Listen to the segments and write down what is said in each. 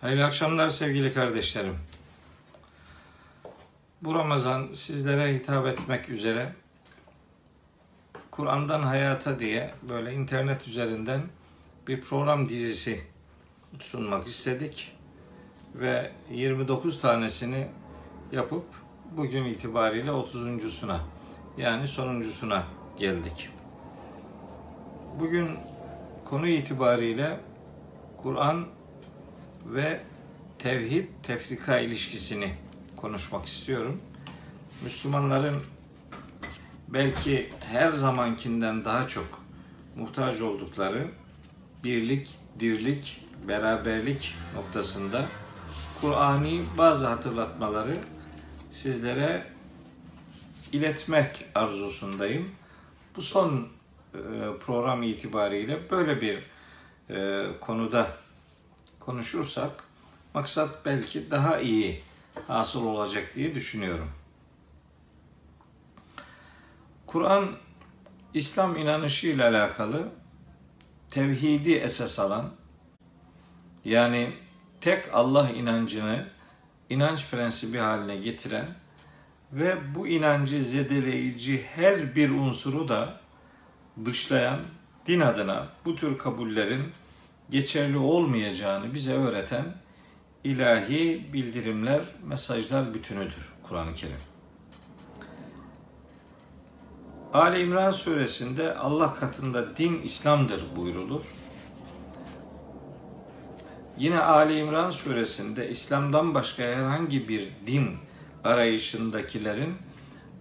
Hayırlı akşamlar sevgili kardeşlerim. Bu Ramazan sizlere hitap etmek üzere Kur'an'dan Hayata diye böyle internet üzerinden bir program dizisi sunmak istedik ve 29 tanesini yapıp bugün itibariyle 30.suna yani sonuncusuna geldik. Bugün konu itibariyle Kur'an ve tevhid tefrika ilişkisini konuşmak istiyorum. Müslümanların belki her zamankinden daha çok muhtaç oldukları birlik, dirlik, beraberlik noktasında Kur'ani bazı hatırlatmaları sizlere iletmek arzusundayım. Bu son e, program itibariyle böyle bir e, konuda konuşursak maksat belki daha iyi hasıl olacak diye düşünüyorum. Kur'an İslam inanışı ile alakalı tevhidi esas alan yani tek Allah inancını inanç prensibi haline getiren ve bu inancı zedeleyici her bir unsuru da dışlayan din adına bu tür kabullerin geçerli olmayacağını bize öğreten ilahi bildirimler, mesajlar bütünüdür Kur'an-ı Kerim. Ali İmran suresinde Allah katında din İslam'dır buyrulur. Yine Ali İmran suresinde İslam'dan başka herhangi bir din arayışındakilerin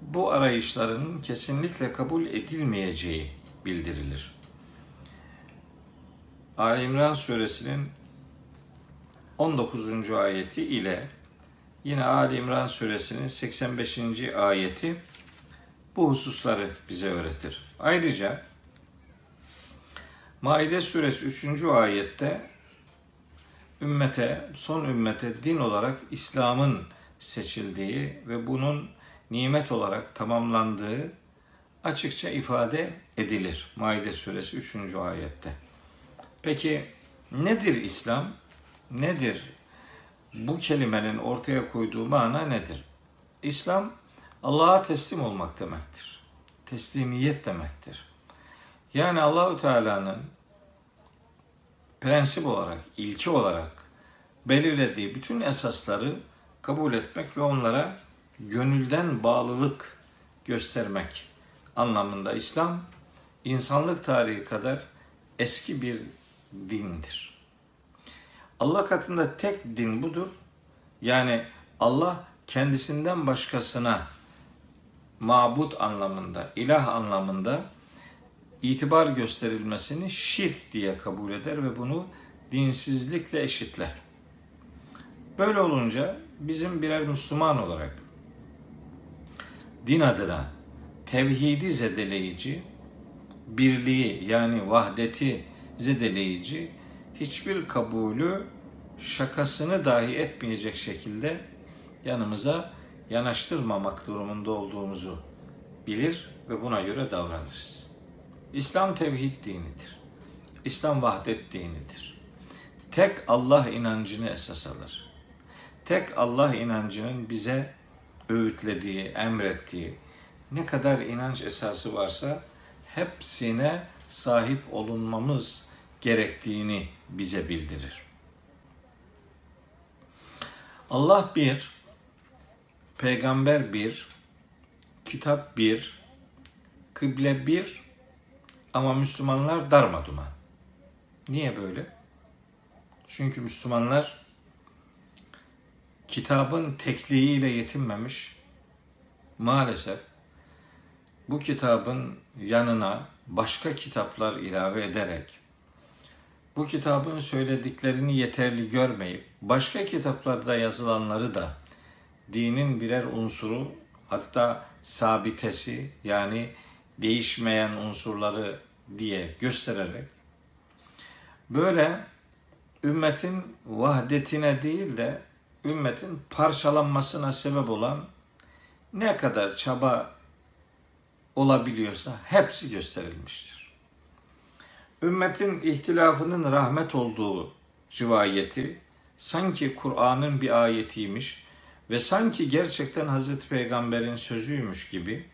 bu arayışların kesinlikle kabul edilmeyeceği bildirilir. Ali İmran suresinin 19. ayeti ile yine Ali İmran suresinin 85. ayeti bu hususları bize öğretir. Ayrıca Maide suresi 3. ayette ümmete, son ümmete din olarak İslam'ın seçildiği ve bunun nimet olarak tamamlandığı açıkça ifade edilir. Maide suresi 3. ayette. Peki nedir İslam? Nedir? Bu kelimenin ortaya koyduğu mana nedir? İslam Allah'a teslim olmak demektir. Teslimiyet demektir. Yani Allahü Teala'nın prensip olarak, ilki olarak belirlediği bütün esasları kabul etmek ve onlara gönülden bağlılık göstermek anlamında İslam insanlık tarihi kadar eski bir dindir. Allah katında tek din budur. Yani Allah kendisinden başkasına mabut anlamında, ilah anlamında itibar gösterilmesini şirk diye kabul eder ve bunu dinsizlikle eşitler. Böyle olunca bizim birer Müslüman olarak din adına tevhidi zedeleyici, birliği yani vahdeti zedeleyici hiçbir kabulü şakasını dahi etmeyecek şekilde yanımıza yanaştırmamak durumunda olduğumuzu bilir ve buna göre davranırız. İslam tevhid dinidir. İslam vahdet dinidir. Tek Allah inancını esas alır. Tek Allah inancının bize öğütlediği, emrettiği ne kadar inanç esası varsa hepsine sahip olunmamız gerektiğini bize bildirir. Allah bir, peygamber bir, kitap bir, kıble bir ama Müslümanlar darmaduman. Niye böyle? Çünkü Müslümanlar kitabın tekliğiyle yetinmemiş. Maalesef bu kitabın yanına başka kitaplar ilave ederek bu kitabın söylediklerini yeterli görmeyip başka kitaplarda yazılanları da dinin birer unsuru hatta sabitesi yani değişmeyen unsurları diye göstererek böyle ümmetin vahdetine değil de ümmetin parçalanmasına sebep olan ne kadar çaba olabiliyorsa hepsi gösterilmiştir. Ümmetin ihtilafının rahmet olduğu rivayeti sanki Kur'an'ın bir ayetiymiş ve sanki gerçekten Hazreti Peygamber'in sözüymüş gibi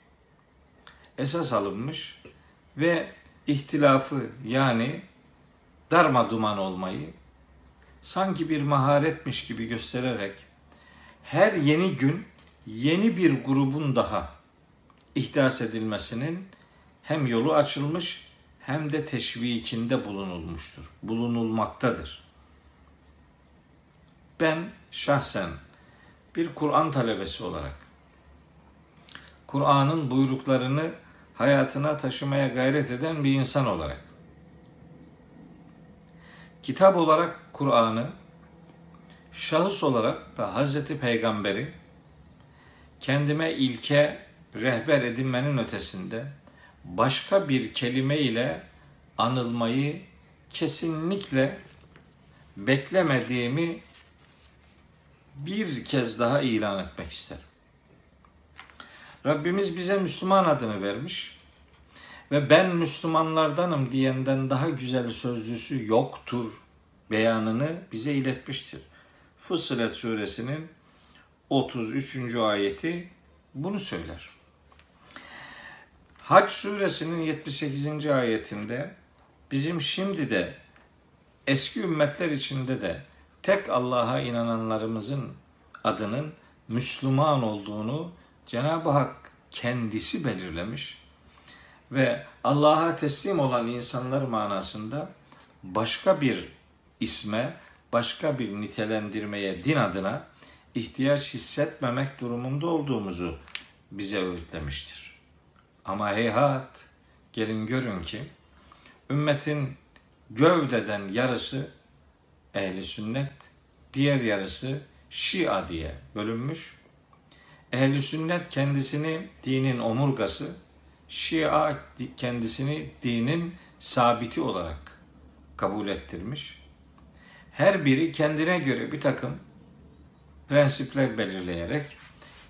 esas alınmış ve ihtilafı yani darma duman olmayı sanki bir maharetmiş gibi göstererek her yeni gün yeni bir grubun daha ihdas edilmesinin hem yolu açılmış hem de teşvikinde bulunulmuştur. Bulunulmaktadır. Ben şahsen bir Kur'an talebesi olarak Kur'an'ın buyruklarını hayatına taşımaya gayret eden bir insan olarak kitap olarak Kur'an'ı şahıs olarak da Hazreti Peygamber'i kendime ilke rehber edinmenin ötesinde başka bir kelime ile anılmayı kesinlikle beklemediğimi bir kez daha ilan etmek isterim. Rabbimiz bize Müslüman adını vermiş ve ben Müslümanlardanım diyenden daha güzel sözlüsü yoktur beyanını bize iletmiştir. Fussilet suresinin 33. ayeti bunu söyler. Hac suresinin 78. ayetinde bizim şimdi de eski ümmetler içinde de tek Allah'a inananlarımızın adının Müslüman olduğunu Cenab-ı Hak kendisi belirlemiş ve Allah'a teslim olan insanlar manasında başka bir isme, başka bir nitelendirmeye din adına ihtiyaç hissetmemek durumunda olduğumuzu bize öğütlemiştir. Ama heyhat gelin görün ki ümmetin gövdeden yarısı ehli sünnet, diğer yarısı Şia diye bölünmüş. Ehli sünnet kendisini dinin omurgası, Şia kendisini dinin sabiti olarak kabul ettirmiş. Her biri kendine göre bir takım prensipler belirleyerek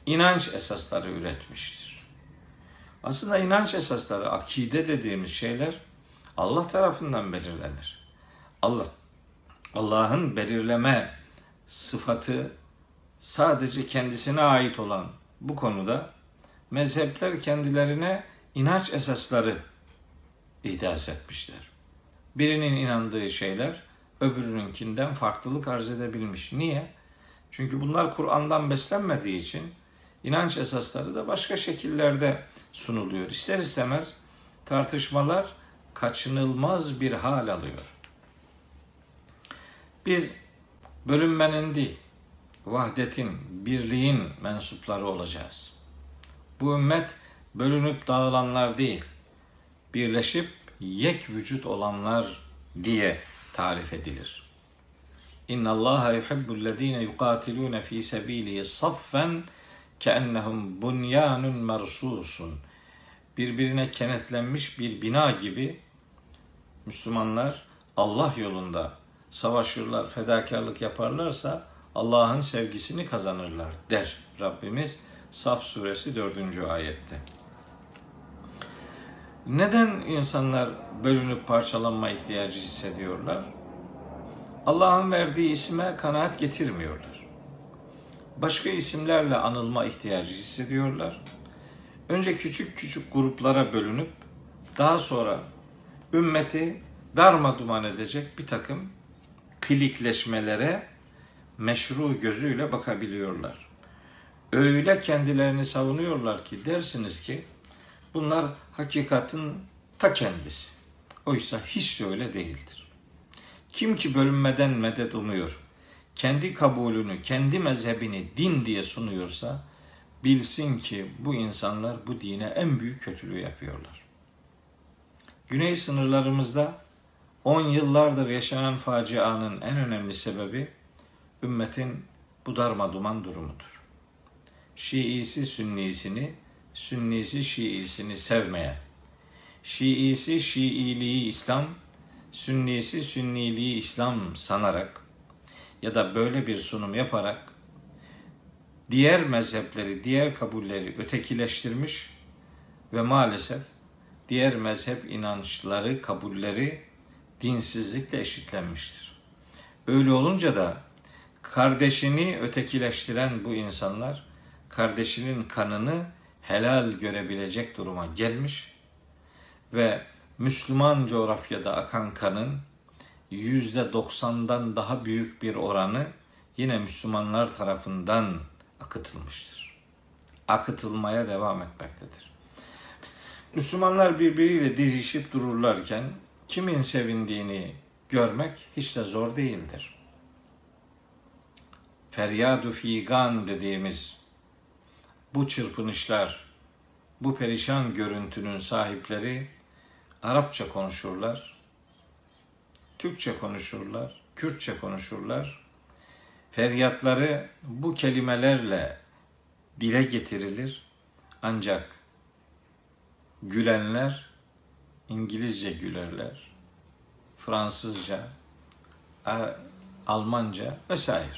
inanç esasları üretmiştir. Aslında inanç esasları, akide dediğimiz şeyler Allah tarafından belirlenir. Allah Allah'ın belirleme sıfatı sadece kendisine ait olan bu konuda mezhepler kendilerine inanç esasları ihdas etmişler. Birinin inandığı şeyler öbürününkinden farklılık arz edebilmiş. Niye? Çünkü bunlar Kur'an'dan beslenmediği için inanç esasları da başka şekillerde sunuluyor. İster istemez tartışmalar kaçınılmaz bir hal alıyor. Biz bölünmenin değil, vahdetin, birliğin mensupları olacağız. Bu ümmet bölünüp dağılanlar değil, birleşip yek vücut olanlar diye tarif edilir. İnna Allah yuhibbul lezine yuqatilun fi sabilihi saffen keennehum bunyanun mersusun. Birbirine kenetlenmiş bir bina gibi Müslümanlar Allah yolunda savaşırlar, fedakarlık yaparlarsa Allah'ın sevgisini kazanırlar der Rabbimiz Saf suresi 4. ayette. Neden insanlar bölünüp parçalanma ihtiyacı hissediyorlar? Allah'ın verdiği isme kanaat getirmiyorlar. Başka isimlerle anılma ihtiyacı hissediyorlar. Önce küçük küçük gruplara bölünüp daha sonra ümmeti darma duman edecek bir takım klikleşmelere meşru gözüyle bakabiliyorlar. Öyle kendilerini savunuyorlar ki dersiniz ki bunlar hakikatin ta kendisi. Oysa hiç de öyle değildir. Kim ki bölünmeden medet umuyor, kendi kabulünü, kendi mezhebini din diye sunuyorsa bilsin ki bu insanlar bu dine en büyük kötülüğü yapıyorlar. Güney sınırlarımızda 10 yıllardır yaşanan facianın en önemli sebebi ümmetin bu darma duman durumudur. Şiisi sünnisini, sünnisi şiisini sevmeye, şiisi şiiliği İslam, sünnisi sünniliği İslam sanarak ya da böyle bir sunum yaparak diğer mezhepleri, diğer kabulleri ötekileştirmiş ve maalesef diğer mezhep inançları, kabulleri dinsizlikle eşitlenmiştir. Öyle olunca da kardeşini ötekileştiren bu insanlar kardeşinin kanını helal görebilecek duruma gelmiş ve Müslüman coğrafyada akan kanın yüzde doksandan daha büyük bir oranı yine Müslümanlar tarafından akıtılmıştır. Akıtılmaya devam etmektedir. Müslümanlar birbiriyle dizişip dururlarken kimin sevindiğini görmek hiç de zor değildir. Feryadu figan dediğimiz bu çırpınışlar, bu perişan görüntünün sahipleri Arapça konuşurlar, Türkçe konuşurlar, Kürtçe konuşurlar. Feryatları bu kelimelerle dile getirilir. Ancak gülenler İngilizce gülerler, Fransızca, Almanca vesaire.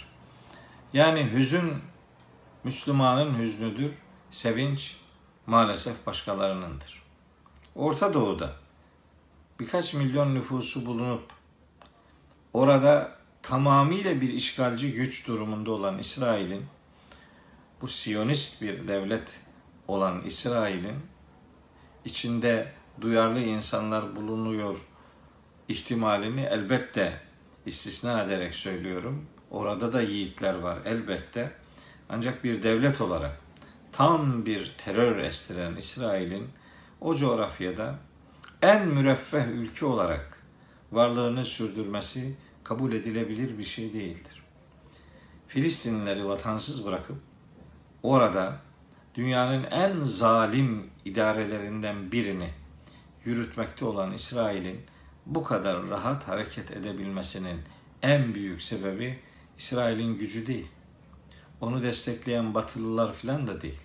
Yani hüzün Müslümanın hüznüdür, sevinç maalesef başkalarınındır. Orta Doğu'da birkaç milyon nüfusu bulunup orada tamamıyla bir işgalci güç durumunda olan İsrail'in bu Siyonist bir devlet olan İsrail'in içinde duyarlı insanlar bulunuyor ihtimalini elbette istisna ederek söylüyorum. Orada da yiğitler var elbette. Ancak bir devlet olarak tam bir terör estiren İsrail'in o coğrafyada en müreffeh ülke olarak varlığını sürdürmesi kabul edilebilir bir şey değildir. Filistinlileri vatansız bırakıp orada dünyanın en zalim idarelerinden birini yürütmekte olan İsrail'in bu kadar rahat hareket edebilmesinin en büyük sebebi İsrail'in gücü değil. Onu destekleyen Batılılar filan da değil.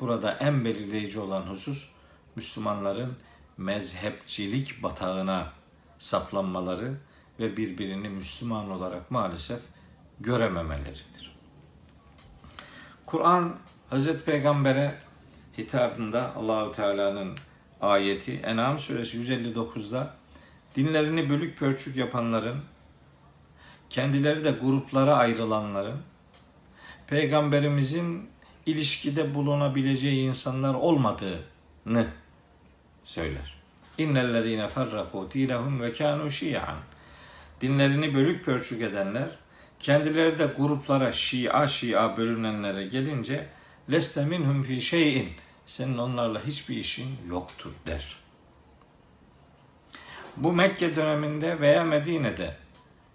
Burada en belirleyici olan husus Müslümanların mezhepçilik batağına saplanmaları ve birbirini Müslüman olarak maalesef görememeleridir. Kur'an Hazreti Peygamber'e hitabında Allahu Teala'nın ayeti En'am suresi 159'da dinlerini bölük pörçük yapanların kendileri de gruplara ayrılanların peygamberimizin ilişkide bulunabileceği insanlar olmadığını söyler. İnnellezîne ferrakû dînehum ve kânû şi'an. Dinlerini bölük pörçük edenler, kendileri de gruplara şia şia bölünenlere gelince leste minhum fi şeyin senin onlarla hiçbir işin yoktur der. Bu Mekke döneminde veya Medine'de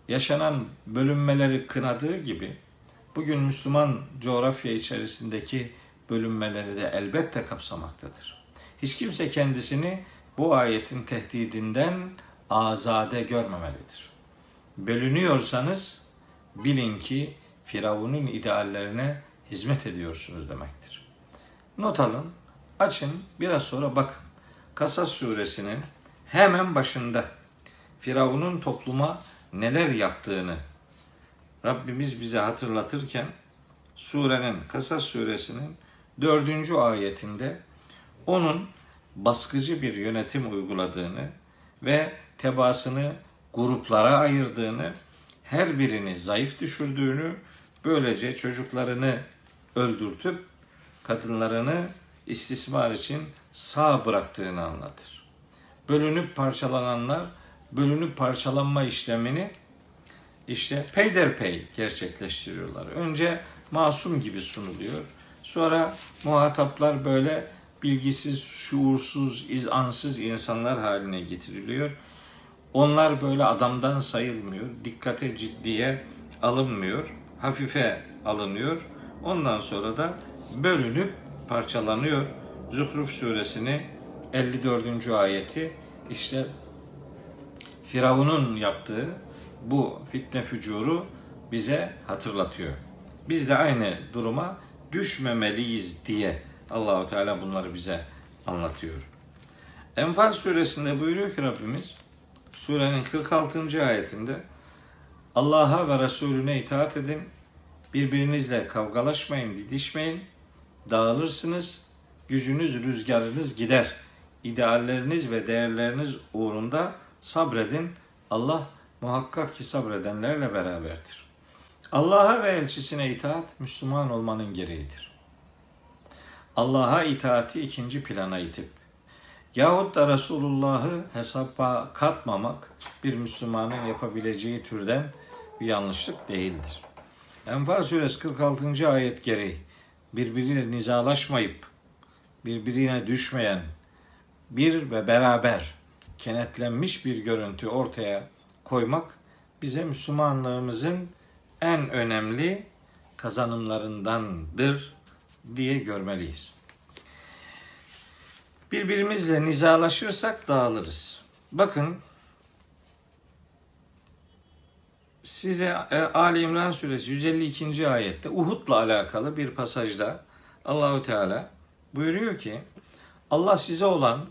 yaşanan bölünmeleri kınadığı gibi bugün Müslüman coğrafya içerisindeki bölünmeleri de elbette kapsamaktadır. Hiç kimse kendisini bu ayetin tehdidinden azade görmemelidir. Bölünüyorsanız bilin ki Firavun'un ideallerine hizmet ediyorsunuz demektir. Not alın, açın, biraz sonra bakın. Kasas suresinin hemen başında Firavun'un topluma neler yaptığını Rabbimiz bize hatırlatırken surenin Kasas suresinin dördüncü ayetinde onun baskıcı bir yönetim uyguladığını ve tebaasını gruplara ayırdığını, her birini zayıf düşürdüğünü, böylece çocuklarını öldürtüp kadınlarını istismar için sağ bıraktığını anlatır. Bölünüp parçalananlar bölünüp parçalanma işlemini işte peyderpey gerçekleştiriyorlar. Önce masum gibi sunuluyor. Sonra muhataplar böyle bilgisiz, şuursuz, izansız insanlar haline getiriliyor. Onlar böyle adamdan sayılmıyor, dikkate ciddiye alınmıyor, hafife alınıyor. Ondan sonra da bölünüp parçalanıyor. Zuhruf suresini 54. ayeti işte Firavun'un yaptığı bu fitne fücuru bize hatırlatıyor. Biz de aynı duruma düşmemeliyiz diye Allahu Teala bunları bize anlatıyor. Enfal suresinde buyuruyor ki Rabbimiz surenin 46. ayetinde Allah'a ve Resulüne itaat edin. Birbirinizle kavgalaşmayın, didişmeyin. Dağılırsınız. Gücünüz, rüzgarınız gider. İdealleriniz ve değerleriniz uğrunda sabredin. Allah muhakkak ki sabredenlerle beraberdir. Allah'a ve elçisine itaat Müslüman olmanın gereğidir. Allah'a itaati ikinci plana itip yahut da Resulullah'ı hesaba katmamak bir Müslümanın yapabileceği türden bir yanlışlık değildir. Enfal suresi 46. ayet gereği birbiriyle nizalaşmayıp birbirine düşmeyen bir ve beraber kenetlenmiş bir görüntü ortaya koymak bize Müslümanlığımızın en önemli kazanımlarındandır diye görmeliyiz. Birbirimizle nizalaşırsak dağılırız. Bakın size e, Ali İmran suresi 152. ayette Uhud'la alakalı bir pasajda Allahü Teala buyuruyor ki Allah size olan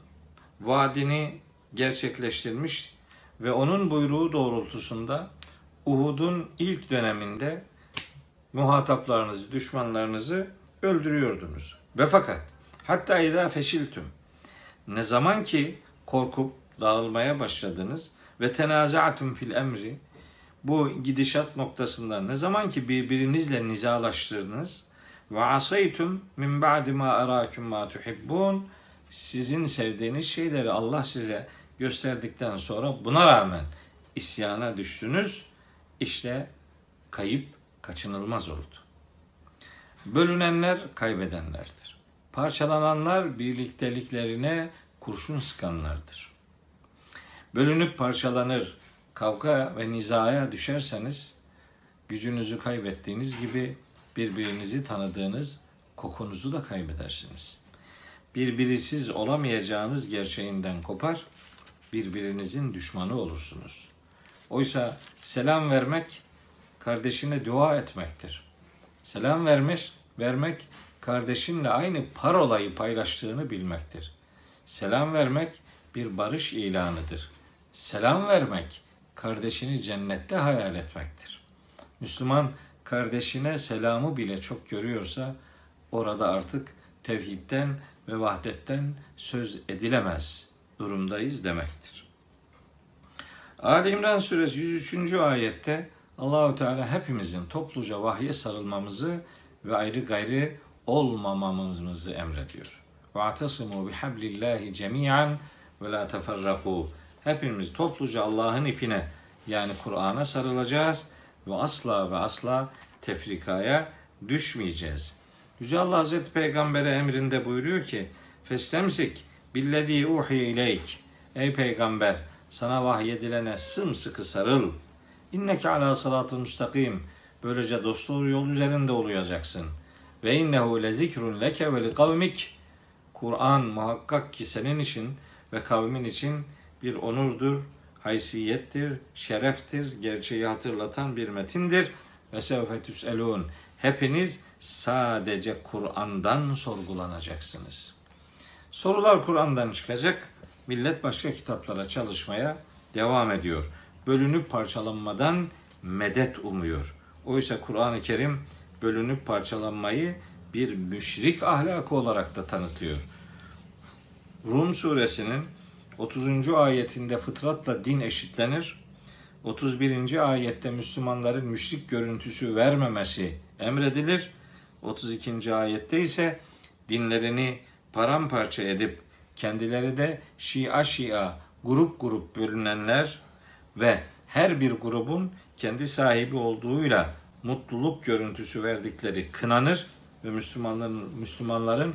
vaadini gerçekleştirmiş ve onun buyruğu doğrultusunda Uhud'un ilk döneminde muhataplarınızı, düşmanlarınızı öldürüyordunuz. Ve fakat hatta idâ feşiltüm ne zaman ki korkup dağılmaya başladınız ve tenaza'tum fil emri bu gidişat noktasında ne zaman ki birbirinizle nizalaştırdınız ve asaytum min ba'di ma arakum ma tuhibbun sizin sevdiğiniz şeyleri Allah size gösterdikten sonra buna rağmen isyana düştünüz. İşte kayıp kaçınılmaz oldu. Bölünenler kaybedenlerdir. Parçalananlar birlikteliklerine kurşun sıkanlardır. Bölünüp parçalanır, kavga ve nizaya düşerseniz gücünüzü kaybettiğiniz gibi birbirinizi tanıdığınız kokunuzu da kaybedersiniz. Birbirisiz olamayacağınız gerçeğinden kopar, birbirinizin düşmanı olursunuz. Oysa selam vermek kardeşine dua etmektir. Selam vermiş, vermek kardeşinle aynı parolayı paylaştığını bilmektir. Selam vermek bir barış ilanıdır. Selam vermek kardeşini cennette hayal etmektir. Müslüman kardeşine selamı bile çok görüyorsa orada artık tevhidden ve vahdetten söz edilemez durumdayız demektir. Ali İmran suresi 103. ayette Allahu Teala hepimizin topluca vahye sarılmamızı ve ayrı gayrı olmamamızı emrediyor. وَاَعْتَصِمُوا بِحَبْلِ اللّٰهِ جَمِيعًا وَلَا تَفَرَّقُوا Hepimiz topluca Allah'ın ipine yani Kur'an'a sarılacağız ve asla ve asla tefrikaya düşmeyeceğiz. Yüce Allah Hazreti Peygamber'e emrinde buyuruyor ki Festemsik billezî uhiye ileyk Ey Peygamber sana vahyedilene sımsıkı sarıl. İnneke ala sıratı müstakim. Böylece dostluğu yol üzerinde olacaksın. Ve innehu le zikrun leke ve li kavmik. Kur'an muhakkak ki senin için ve kavmin için bir onurdur, haysiyettir, şereftir, gerçeği hatırlatan bir metindir. Ve sevfe tüselun. Hepiniz sadece Kur'an'dan sorgulanacaksınız. Sorular Kur'an'dan çıkacak. Millet başka kitaplara çalışmaya devam ediyor. Bölünüp parçalanmadan medet umuyor. Oysa Kur'an-ı Kerim bölünüp parçalanmayı bir müşrik ahlakı olarak da tanıtıyor. Rum suresinin 30. ayetinde fıtratla din eşitlenir. 31. ayette Müslümanların müşrik görüntüsü vermemesi emredilir. 32. ayette ise dinlerini paramparça edip kendileri de şia şia grup grup bölünenler ve her bir grubun kendi sahibi olduğuyla mutluluk görüntüsü verdikleri kınanır ve Müslümanların Müslümanların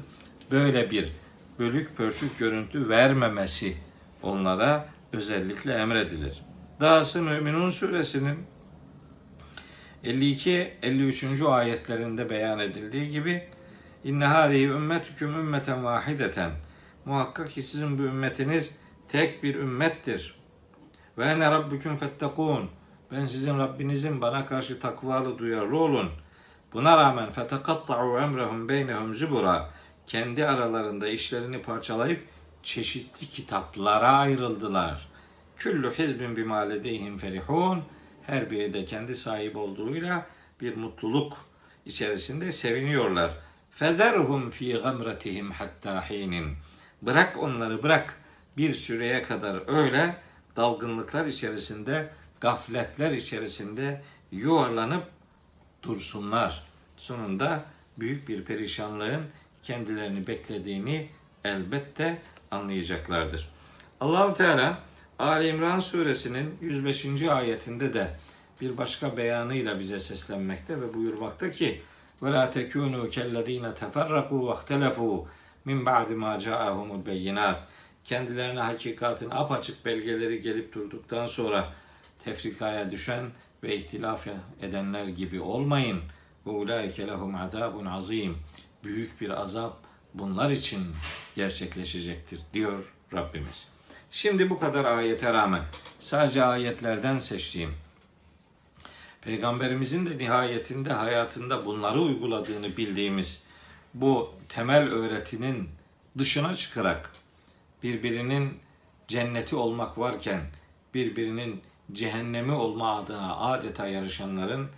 böyle bir bölük pörçük görüntü vermemesi onlara özellikle emredilir. Dahası Müminun suresinin 52-53. ayetlerinde beyan edildiği gibi İnne hâzihi ümmetüküm ümmeten vahideten. Muhakkak ki sizin bu ümmetiniz tek bir ümmettir. Ve ene rabbüküm fettekûn. Ben sizin Rabbinizin bana karşı takvalı duyarlı olun. Buna rağmen fetekatta'u emrehum beynehum zubura. Kendi aralarında işlerini parçalayıp çeşitli kitaplara ayrıldılar. Küllü hizbin bima ledeyhim ferihun. Her biri de kendi sahip olduğuyla bir mutluluk içerisinde seviniyorlar. Fezerhum fi gamretihim hatta hinin. Bırak onları bırak bir süreye kadar öyle dalgınlıklar içerisinde, gafletler içerisinde yuvarlanıp dursunlar. Sonunda büyük bir perişanlığın kendilerini beklediğini elbette anlayacaklardır. Allahu Teala Ali İmran suresinin 105. ayetinde de bir başka beyanıyla bize seslenmekte ve buyurmakta ki وَلَا تَكُونُوا كَالَّذ۪ينَ تَفَرَّقُوا وَاخْتَلَفُوا مِنْ بَعْدِ مَا جَاءَهُمُ الْبَيِّنَاتِ Kendilerine hakikatin apaçık belgeleri gelip durduktan sonra tefrikaya düşen ve ihtilaf edenler gibi olmayın. Ve ulaike lehum azabun azim. Büyük bir azap bunlar için gerçekleşecektir diyor Rabbimiz. Şimdi bu kadar ayete rağmen sadece ayetlerden seçtiğim Peygamberimizin de nihayetinde hayatında bunları uyguladığını bildiğimiz bu temel öğretinin dışına çıkarak birbirinin cenneti olmak varken birbirinin cehennemi olma adına adeta yarışanların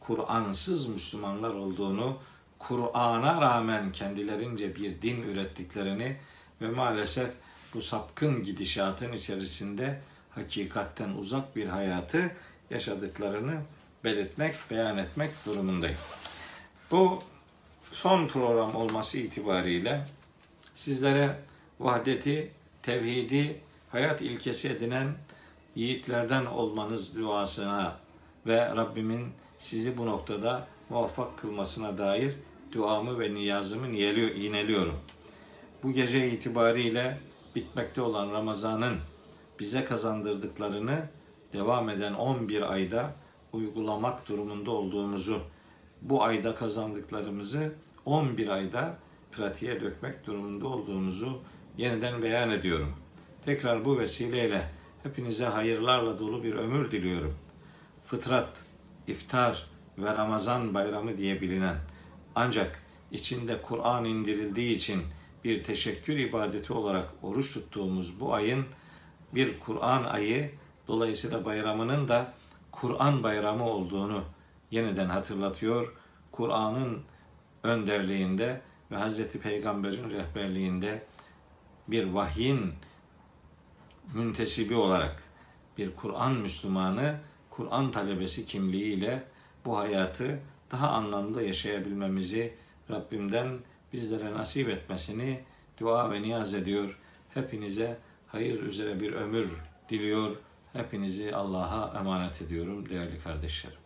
Kur'ansız Müslümanlar olduğunu, Kur'an'a rağmen kendilerince bir din ürettiklerini ve maalesef bu sapkın gidişatın içerisinde hakikatten uzak bir hayatı yaşadıklarını belirtmek, beyan etmek durumundayım. Bu son program olması itibariyle sizlere vahdeti, tevhidi hayat ilkesi edinen yiğitlerden olmanız duasına ve Rabbimin sizi bu noktada muvaffak kılmasına dair duamı ve niyazımı yineliyorum. Bu gece itibariyle bitmekte olan Ramazan'ın bize kazandırdıklarını devam eden 11 ayda uygulamak durumunda olduğumuzu, bu ayda kazandıklarımızı 11 ayda pratiğe dökmek durumunda olduğumuzu yeniden beyan ediyorum. Tekrar bu vesileyle hepinize hayırlarla dolu bir ömür diliyorum. Fıtrat, iftar ve Ramazan bayramı diye bilinen ancak içinde Kur'an indirildiği için bir teşekkür ibadeti olarak oruç tuttuğumuz bu ayın bir Kur'an ayı dolayısıyla bayramının da Kur'an bayramı olduğunu yeniden hatırlatıyor. Kur'an'ın önderliğinde ve Hz. Peygamber'in rehberliğinde bir vahyin müntesibi olarak bir Kur'an Müslümanı, Kur'an talebesi kimliğiyle bu hayatı daha anlamlı yaşayabilmemizi Rabbimden bizlere nasip etmesini dua ve niyaz ediyor. Hepinize hayır üzere bir ömür diliyor. Hepinizi Allah'a emanet ediyorum değerli kardeşlerim.